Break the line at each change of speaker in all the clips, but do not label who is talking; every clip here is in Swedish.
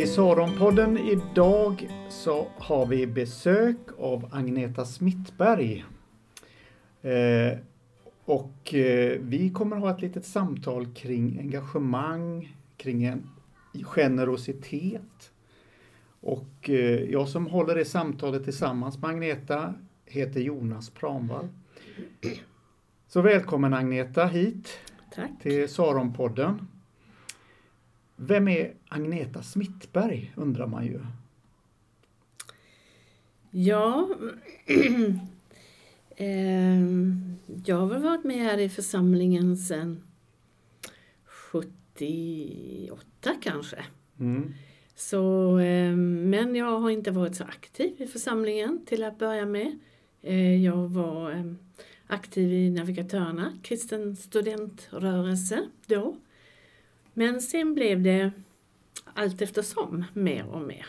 I Saronpodden idag så har vi besök av Agneta Smittberg. Eh, och eh, vi kommer ha ett litet samtal kring engagemang, kring en generositet. Och eh, jag som håller det samtalet tillsammans med Agneta heter Jonas Pramvall. Så välkommen Agneta hit
Tack.
till Saronpodden. Vem är Agneta Smittberg undrar man ju.
Ja, ehm, jag har väl varit med här i församlingen sedan 78 kanske.
Mm.
Så, ehm, men jag har inte varit så aktiv i församlingen till att börja med. Eh, Jag var ehm, aktiv i Navigatörerna, kristen studentrörelse då. Men sen blev det allt eftersom mer och mer.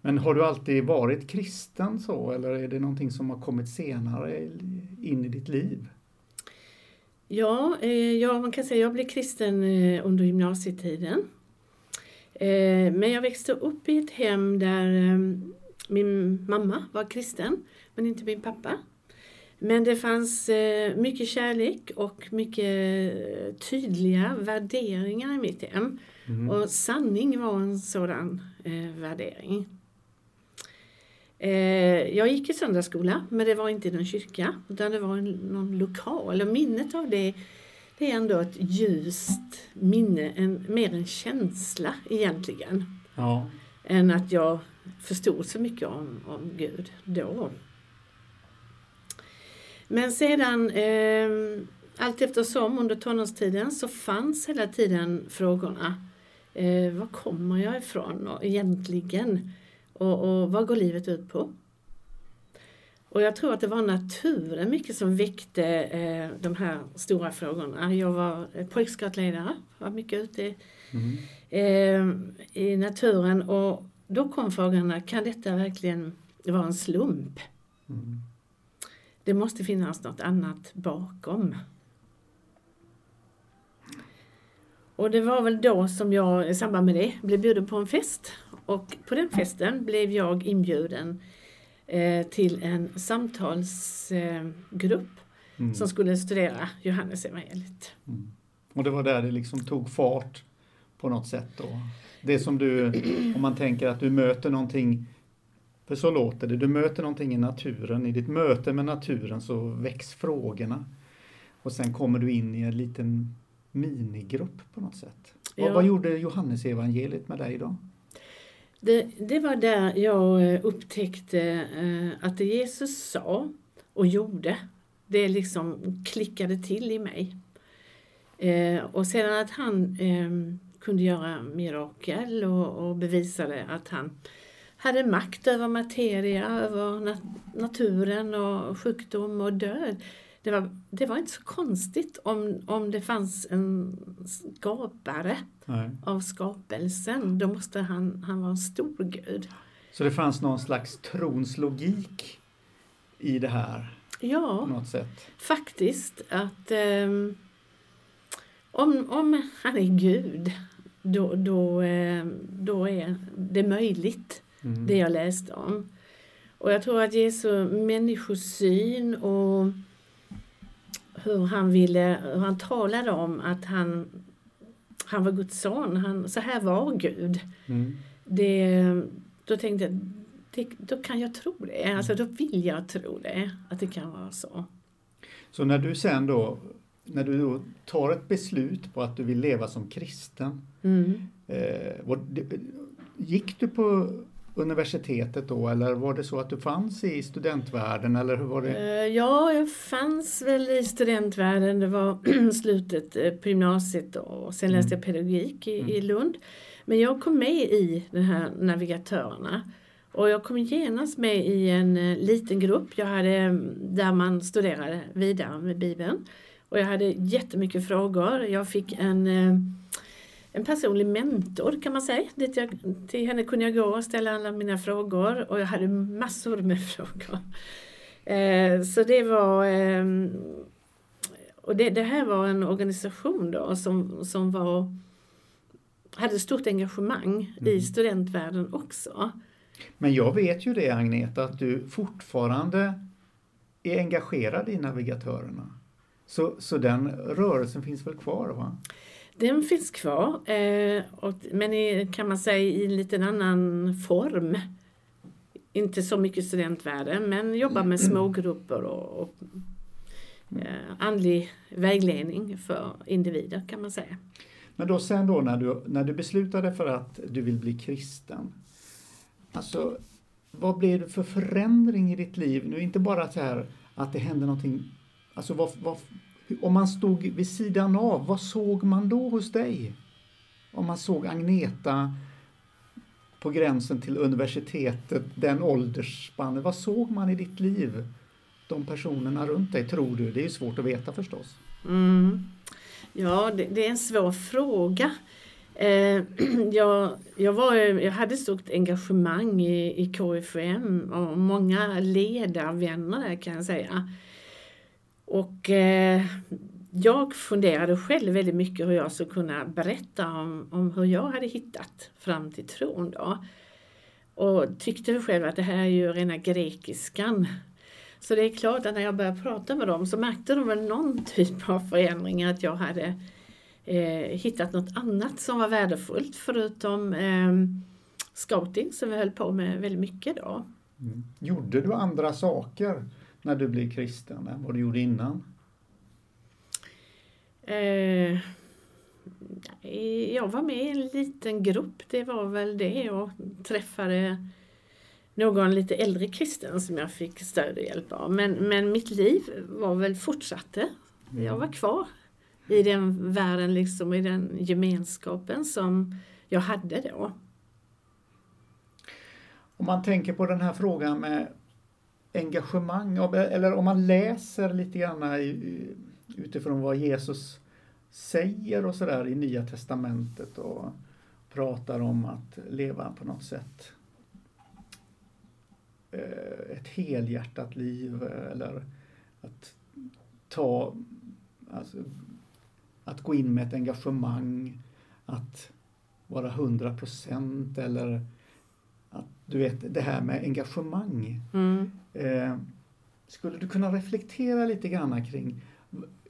Men har du alltid varit kristen så eller är det någonting som har kommit senare in i ditt liv?
Ja, eh, ja, man kan säga jag blev kristen eh, under gymnasietiden. Eh, men jag växte upp i ett hem där eh, min mamma var kristen, men inte min pappa. Men det fanns eh, mycket kärlek och mycket eh, tydliga värderingar i mitt hem.
Mm.
Och sanning var en sådan eh, värdering. Eh, jag gick i söndagsskola, men det var inte i någon kyrka, utan det var en, någon lokal. Och minnet av det, det är ändå ett ljust minne, en, mer en känsla egentligen,
Ja.
än att jag förstod så mycket om, om Gud då. Men sedan, eh, allt eftersom under tonårstiden så fanns hela tiden frågorna. Eh, var kommer jag ifrån och egentligen? Och, och vad går livet ut på? Och jag tror att det var naturen mycket som väckte eh, de här stora frågorna. Jag var eh, pojkscoutledare, var mycket ute
Mm.
eh, i naturen och då kom frågorna, kan detta verkligen vara en slump?
Mm.
Det måste finnas något annat bakom. Och det var väl då som jag i samband med det blev bjuden på en fest. Och på den festen blev jag inbjuden eh, till en samtalsgrupp eh, grupp
Mm.
som skulle studera Johannes evangeliet.
Mm. Och det var där det liksom tog fart på något sätt då. Det som du, om man tänker att du möter någonting, för så låter det, du möter någonting i naturen, i ditt möte med naturen så väcks frågorna. Och sen kommer du in i en liten minigrupp på något sätt. Vad,
Ja.
vad gjorde Johannes evangeliet med dig då?
Det, det var där jag eh, upptäckte eh, att det Jesus sa och gjorde, det liksom klickade till i mig. Eh, och sedan att han kunde göra mirakel och, och bevisade att han hade makt över materia, över nat- naturen och sjukdom och död. Det var, det var inte så konstigt om, om det fanns en skapare
Nej.
av skapelsen. Då måste han, han vara en stor gud.
Så det fanns någon slags trons logik i det här
Ja,
något sätt?
faktiskt att om, om han är Gud då, då, ehm, då är det möjligt,
Mm.
det jag läste om. Och jag tror att Jesu människosyn och hur han ville, hur han talade om att han, han var Guds son, han, så här var Gud.
Mm.
det, då tänkte jag, det, då kan jag tro det. Alltså då vill jag tro det, att det kan vara så.
Så när du sen då, när du då tar ett beslut på att du vill leva som kristen,
Mm.
eh, gick du på universitetet då eller var det så att du fanns i studentvärlden eller hur var det?
Eh, Ja, jag fanns väl i studentvärlden. Det var slutet eh, på gymnasiet och sen läste jag pedagogik i, i Lund. Men jag kom med i den här navigatörerna. Och jag kom genast med i en eh, liten grupp jag hade, mm, där man studerade vidare med Bibeln. Och jag hade jättemycket frågor. Jag fick en, en personlig mentor kan man säga. Dit jag, till henne kunde jag gå och ställa alla mina frågor och jag hade massor med frågor. Eh, så det var... Eh, och det, det här var en organisation då som, som var hade stort engagemang mm. i studentvärlden också.
Men jag vet ju det Agneta, att du fortfarande är engagerad i navigatörerna. Så, så den rörelsen finns väl kvar? va?
Den finns kvar, eh, och, men i, kan man säga i en lite annan form. Inte så mycket studentvärde, men jobbar med smågrupper och, och eh, andlig vägledning för individer kan man säga.
Men då sen då när du, när du beslutade för att du vill bli kristen, alltså vad blev det för förändring i ditt liv? Nu inte bara så här att det hände någonting, alltså vad, vad, om man stod vid sidan av, vad såg man då hos dig? Om man såg Agneta på gränsen till universitetet, den åldersspannet, vad såg man i ditt liv? De personerna runt dig, tror du? Det är svårt att veta förstås.
Mm. Ja, det, det, är en svår fråga. Eh, jag, jag, var, jag hade stort engagemang i, i KFM och många ledarvänner där kan jag säga. Och eh, jag funderade själv väldigt mycket hur jag skulle kunna berätta om, om hur jag hade hittat fram till tron då. Och tyckte själv att det här är ju rena grekiskan. Så det är klart att när jag började prata med dem så märkte de väl någon typ av förändring att jag hade eh, hittat något annat som var värdefullt förutom eh, scouting som vi höll på med väldigt mycket då.
Mm. Gjorde du andra saker när du blev kristen än vad du gjorde innan?
Eh, jag var med i en liten grupp, det var väl det. Jag träffade någon lite äldre kristen som jag fick stöd och hjälp av. Men, men mitt liv var väl fortsatte. Jag var kvar i den världen, liksom, i den gemenskapen som jag hade då.
Om man tänker på den här frågan med engagemang, eller om man läser lite grann utifrån vad Jesus säger och sådär i Nya Testamentet och pratar om att leva på något sätt eh, ett helhjärtat liv eh, eller att ta alltså, att gå in med ett engagemang, att vara 100 procent eller du vet, det här med engagemang. Mm. Eh, skulle du kunna reflektera lite grann kring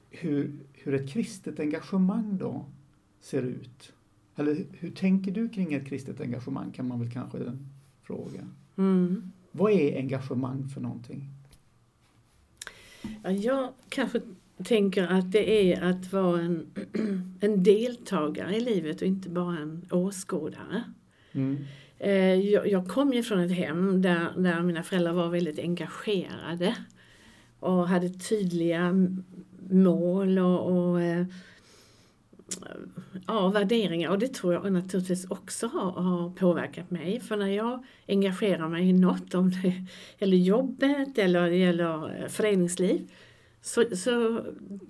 hur, hur ett kristet engagemang då ser ut? Eller hur tänker du kring ett kristet engagemang kan man väl kanske fråga. Mm. Vad är engagemang för någonting?
Ja, jag kanske tänker att det är att vara en, en deltagare i livet och inte bara en åskådare. Mm. Eh, jag, kom ju från ett hem där, där mina föräldrar var väldigt engagerade och hade tydliga mål och, och eh, ja, värderingar och det tror jag naturligtvis också har, har, påverkat mig. För när jag engagerar mig i något, om det gäller jobbet eller det gäller eh, föreningsliv, så, så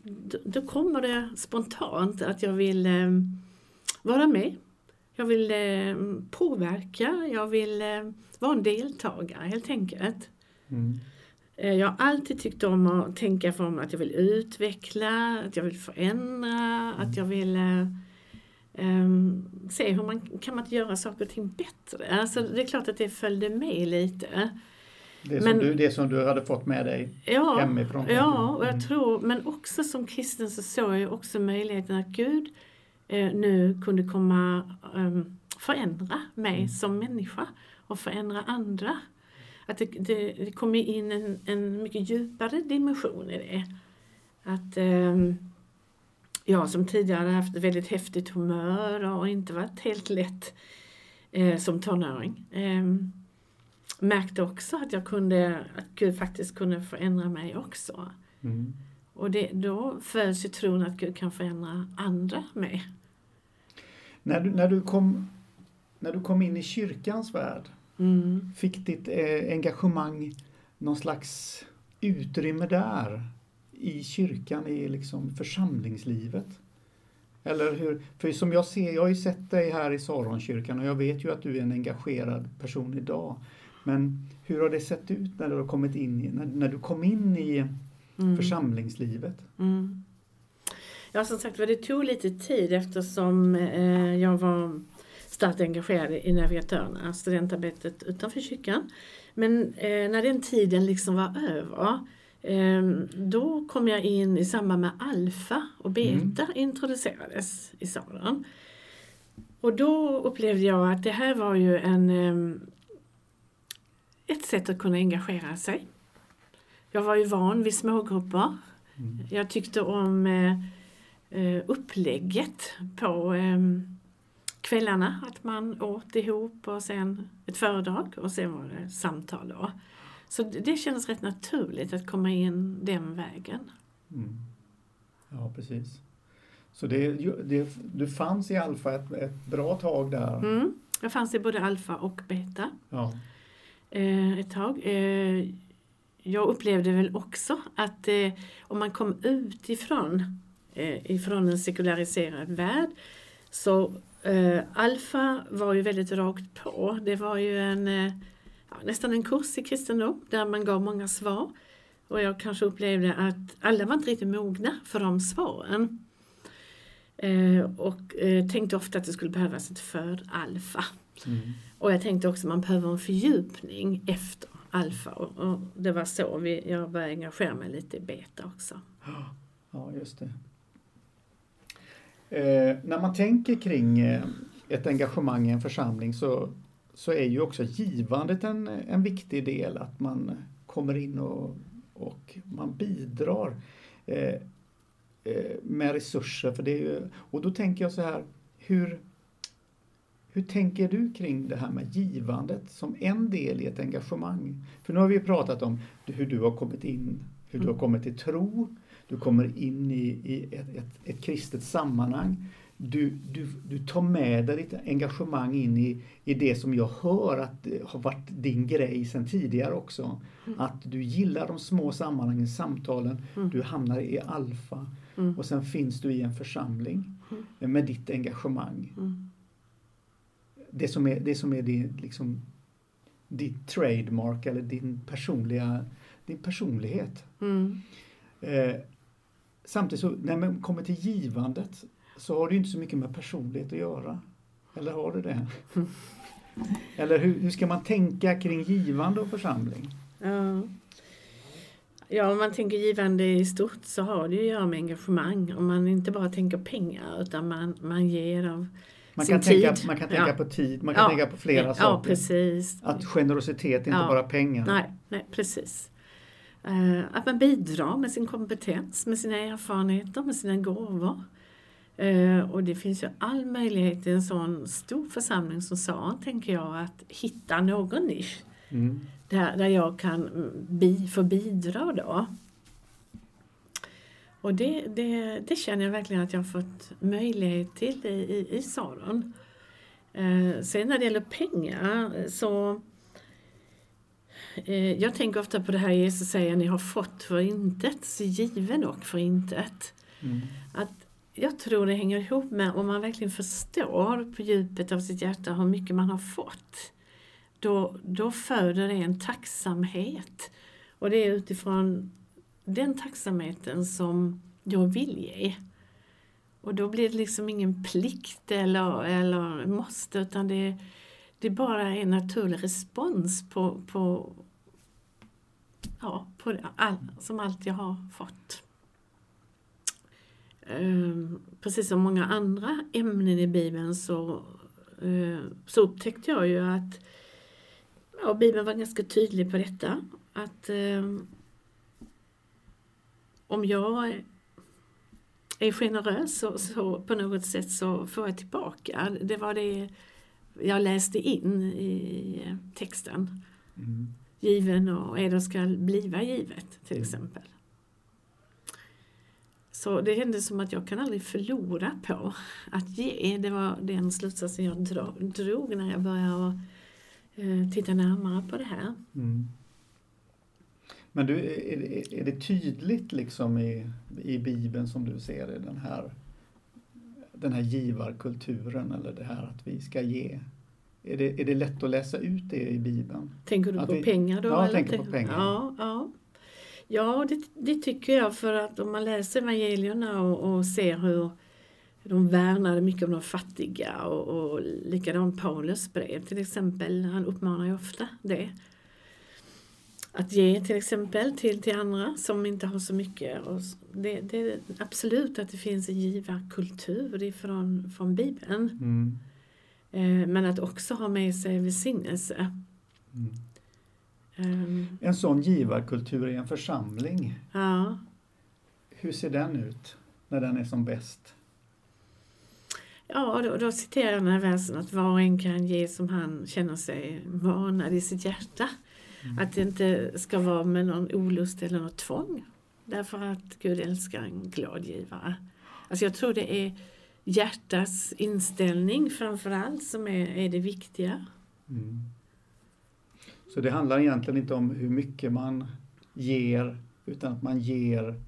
då, då kommer det spontant att jag vill eh, vara med. Jag vill eh, påverka, jag vill eh, vara en deltagare helt enkelt. Mm. Eh, jag har alltid tyckt om att tänka för att jag vill utveckla, att jag vill förändra, mm. att jag vill um, se hur man kan man göra saker och ting bättre. Alltså det är klart att det följde med lite.
Det som, men, du, det som du hade fått med dig ja, hemifrån?
Ja, och jag mm. tror, men också som kristen så såg jag också möjligheten att Gud nu kunde komma um, förändra mig mm. som människa och förändra andra. Att det, det, det kom in en, en mycket djupare dimension i det. Att um, jag som tidigare haft väldigt häftigt humör och inte varit helt lätt eh, som tonåring. Eh, märkte också att jag kunde, att Gud faktiskt kunde förändra mig också. Mm. Och det, då föds ju tron att Gud kan förändra andra med.
När du, när du, kom, när du kom in i kyrkans värld, mm. fick ditt eh, engagemang någon slags utrymme där? I kyrkan, i liksom församlingslivet? Eller hur? För som jag ser, jag har ju sett dig här i Saronkyrkan och jag vet ju att du är en engagerad person idag. Men hur har det sett ut när du har kommit in i, när, när du kom in i mm. församlingslivet? Mm.
Ja, som sagt det tog lite tid eftersom eh, jag var starkt engagerad i navigatörerna, studentarbetet utanför kyrkan. Men eh, när den tiden liksom var över eh, då kom jag in i samband med alfa och beta mm. introducerades i salen. Och då upplevde jag att det här var ju en, eh, ett sätt att kunna engagera sig. Jag var ju van vid smågrupper. Mm. Jag tyckte om eh, eh upplägget på eh, kvällarna, att man åt ihop och sen ett föredrag och sen var det samtal. Då. Så det kändes rätt naturligt att komma in den vägen.
Mm. Ja, precis. Så det, det, du fanns i alfa ett, ett bra tag där?
Mm. Jag fanns i både alfa och beta
ja.
eh, ett tag. Eh, jag upplevde väl också att eh, om man kom utifrån eh, ifrån en sekulariserad värld så eh, alfa var ju väldigt rakt på. Det var ju en eh, nästan en kurs i kristendom där man gav många svar. Och jag kanske upplevde att alla var inte riktigt mogna för de svaren. Eh, och eh, tänkte ofta att det skulle behövas ett för-alfa. Mm. Och jag tänkte också att man behöver en fördjupning efter alfa och, och det var så vi, jag började engagera mig lite i beta också.
Ja, just det. Eh, när man tänker kring eh, ett engagemang i en församling så, så är ju också givandet en, en viktig del, att man kommer in och, och man bidrar eh, eh med resurser. För det är ju, och då tänker jag så här, hur, hur tänker du kring det här med givandet som en del i ett engagemang? För nu har vi pratat om hur du har kommit in, hur du har mm. kommit till tro, du kommer in i, i ett, ett, ett kristet sammanhang. Du, du, du tar med dig ditt engagemang in i, i det som jag hör att har varit din grej sedan tidigare också. Mm. Att du gillar de små sammanhangen, samtalen, mm. du hamnar i alfa mm. och sen finns du i en församling mm. med ditt engagemang. Det som är, det som är din, liksom, ditt trademark eller din personliga din personlighet.
Mm.
Eh, samtidigt så när man kommer till givandet så har det inte så mycket med personlighet att göra. Eller har det det? Mm. Eller hur, hur ska man tänka kring givande och församling?
Ja. Ja, om man tänker givande i stort så har det ju att göra med engagemang. Om man inte bara tänker pengar utan man, man ger av
man kan, tänka, man kan tänka ja. på tid, man kan ja. tänka på flera
ja,
saker.
Precis.
Att generositet är inte bara pengar.
Nej, nej precis. Uh, att man bidrar med sin kompetens, med sina erfarenheter, med sina gåvor. Uh, och det finns ju all möjlighet i en sån stor församling som Saren, tänker jag, att hitta någon nisch.
Mm.
Där, där jag kan bi, få bidra då. Och det, det, det, känner jag verkligen att jag har fått möjlighet till i, i, i Saron. Eh, sen när det gäller pengar så eh, jag tänker ofta på det här Jesus säger ni har fått för intet, så given och för intet.
Mm.
Att jag tror det hänger ihop med om man verkligen förstår på djupet av sitt hjärta hur mycket man har fått. Då, då föder det en tacksamhet. Och det är utifrån den tacksamheten som jag vill ge. Och då blir det liksom ingen plikt eller, eller måste utan det, det är bara en naturlig respons på, på, ja, på all, som allt jag har fått. Ehm, precis som många andra ämnen i Bibeln så, eh, så upptäckte jag ju att ja, Bibeln var ganska tydlig på detta. Att eh, om jag är generös så, så, på något sätt så får jag tillbaka. Det var det jag läste in i texten.
Mm.
Given och eder skall bliva givet till mm. exempel. Så det kändes som att jag kan aldrig förlora på att ge. Det var den slutsatsen jag drog när jag började eh, titta närmare på det här.
Mm. Men du, är, är det tydligt liksom i, i Bibeln som du ser det, den här, den här givarkulturen eller det här att vi ska ge? Är det, är det lätt att läsa ut det i Bibeln?
Tänker du
att
på
vi,
pengar då?
Ja, jag tänker på pengar.
Ja, ja. Ja, det, det, tycker jag för att om man läser evangelierna och, och ser hur de värnade mycket om de fattiga och, och likadant Paulus brev till exempel. Han uppmanar ju ofta det. Att ge till exempel till, till andra som inte har så mycket. Och det, det absolut att det finns en givarkultur ifrån, från Bibeln. Mm. Eh, men att också ha med sig välsignelse. Mm.
Um, en sån givarkultur i en församling.
Ja.
Hur ser den ut när den är som bäst?
Ja, då, då citerar jag den här versen att var och en kan ge som han känner sig manad i sitt hjärta. Mm. Att det inte ska vara med någon olust eller något tvång. Därför att Gud älskar en glad givare. Alltså jag tror det är hjärtats inställning framför allt som är, är det viktiga. Mm.
Så det handlar egentligen inte om hur mycket man ger utan att man ger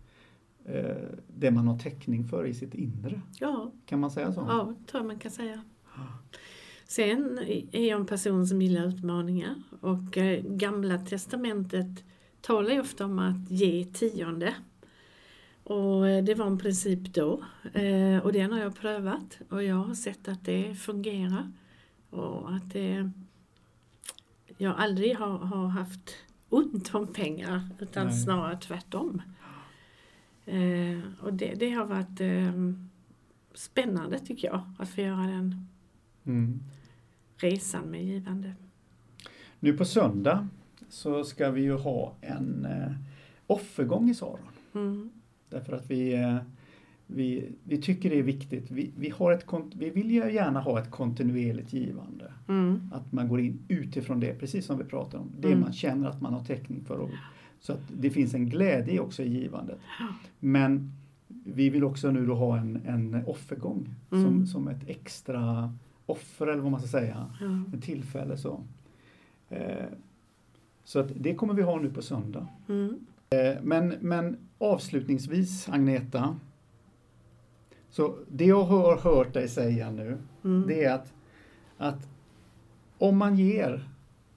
eh, det man har täckning för i sitt inre.
Ja.
Kan man säga så?
Ja, tror jag man kan säga. Sen är jag en person som gillar utmaningar och eh, Gamla Testamentet talar ju ofta om att ge tionde. Och eh, det var en princip då eh, och den har jag prövat och jag har sett att det fungerar och att det, jag aldrig har, har haft ont om pengar utan Nej. snarare tvärtom. och det, det har varit spännande tycker jag att få göra den. Mm resan med givande.
Nu på söndag så ska vi ju ha en eh, offergång i Saron. Mm. Därför att vi, eh, vi, vi tycker det är viktigt. Vi, vi, har ett, vi vill ju gärna ha ett kontinuerligt givande. Mm. Att man går in utifrån det, precis som vi pratar om. Det mm. man känner att man har täckning för. Och, så att det finns en glädje också i givandet. Men vi vill också nu då ha en, en offergång som, mm. som ett extra offer eller vad man ska säga. Ja. Ett tillfälle så. Eh, så att det kommer vi ha nu på söndag. Mm. Eh, men, men avslutningsvis Agneta. Så det jag har hört dig säga nu mm. det är att, att om man ger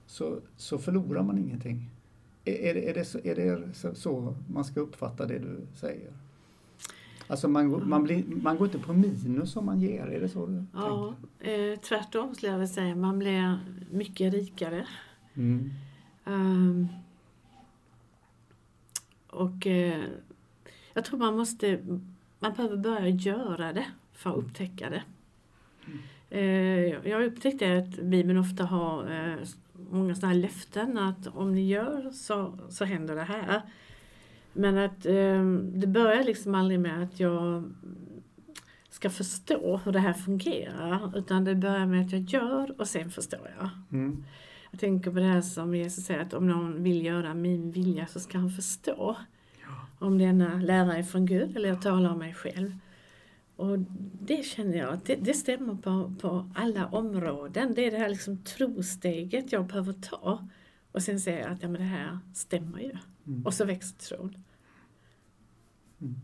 så, så förlorar man ingenting. Är, är, är, det, så, är det så man ska uppfatta det du säger? Alltså man, man, blir, man går inte på minus om man ger, är det så du
Ja, eh, tvärtom skulle jag vilja säga. Man blir mycket rikare. Mm. Um, och eh, jag tror man måste, man behöver börja göra det för att upptäcka det. Eh, jag upptäckte att Bibeln ofta har eh, många sådana här löften att om ni gör så, så händer det här. Men att eh, det börjar liksom aldrig med att jag ska förstå hur det här fungerar. Utan det börjar med att jag gör och sen förstår jag. Mm. Jag tänker på det här som Jesus säger att om någon vill göra min vilja så ska han förstå. Ja. Om denna lärare är från Gud eller jag talar om mig själv. Och det känner jag, det, det stämmer på, på alla områden. Det är det här liksom trosteget jag behöver ta. Och sen säger jag att ja, men det här stämmer ju. Mm. Och så växer tron.
Mm.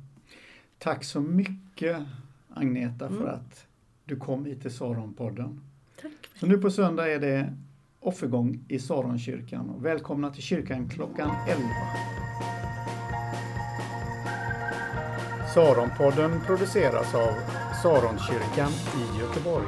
Tack så mycket Agneta mm. för att du kom hit till Saronpodden.
Tack.
Så nu på söndag är det offergång i Saronkyrkan. välkomna till kyrkan klockan 11. Saronpodden produceras av Saronkyrkan i Göteborg.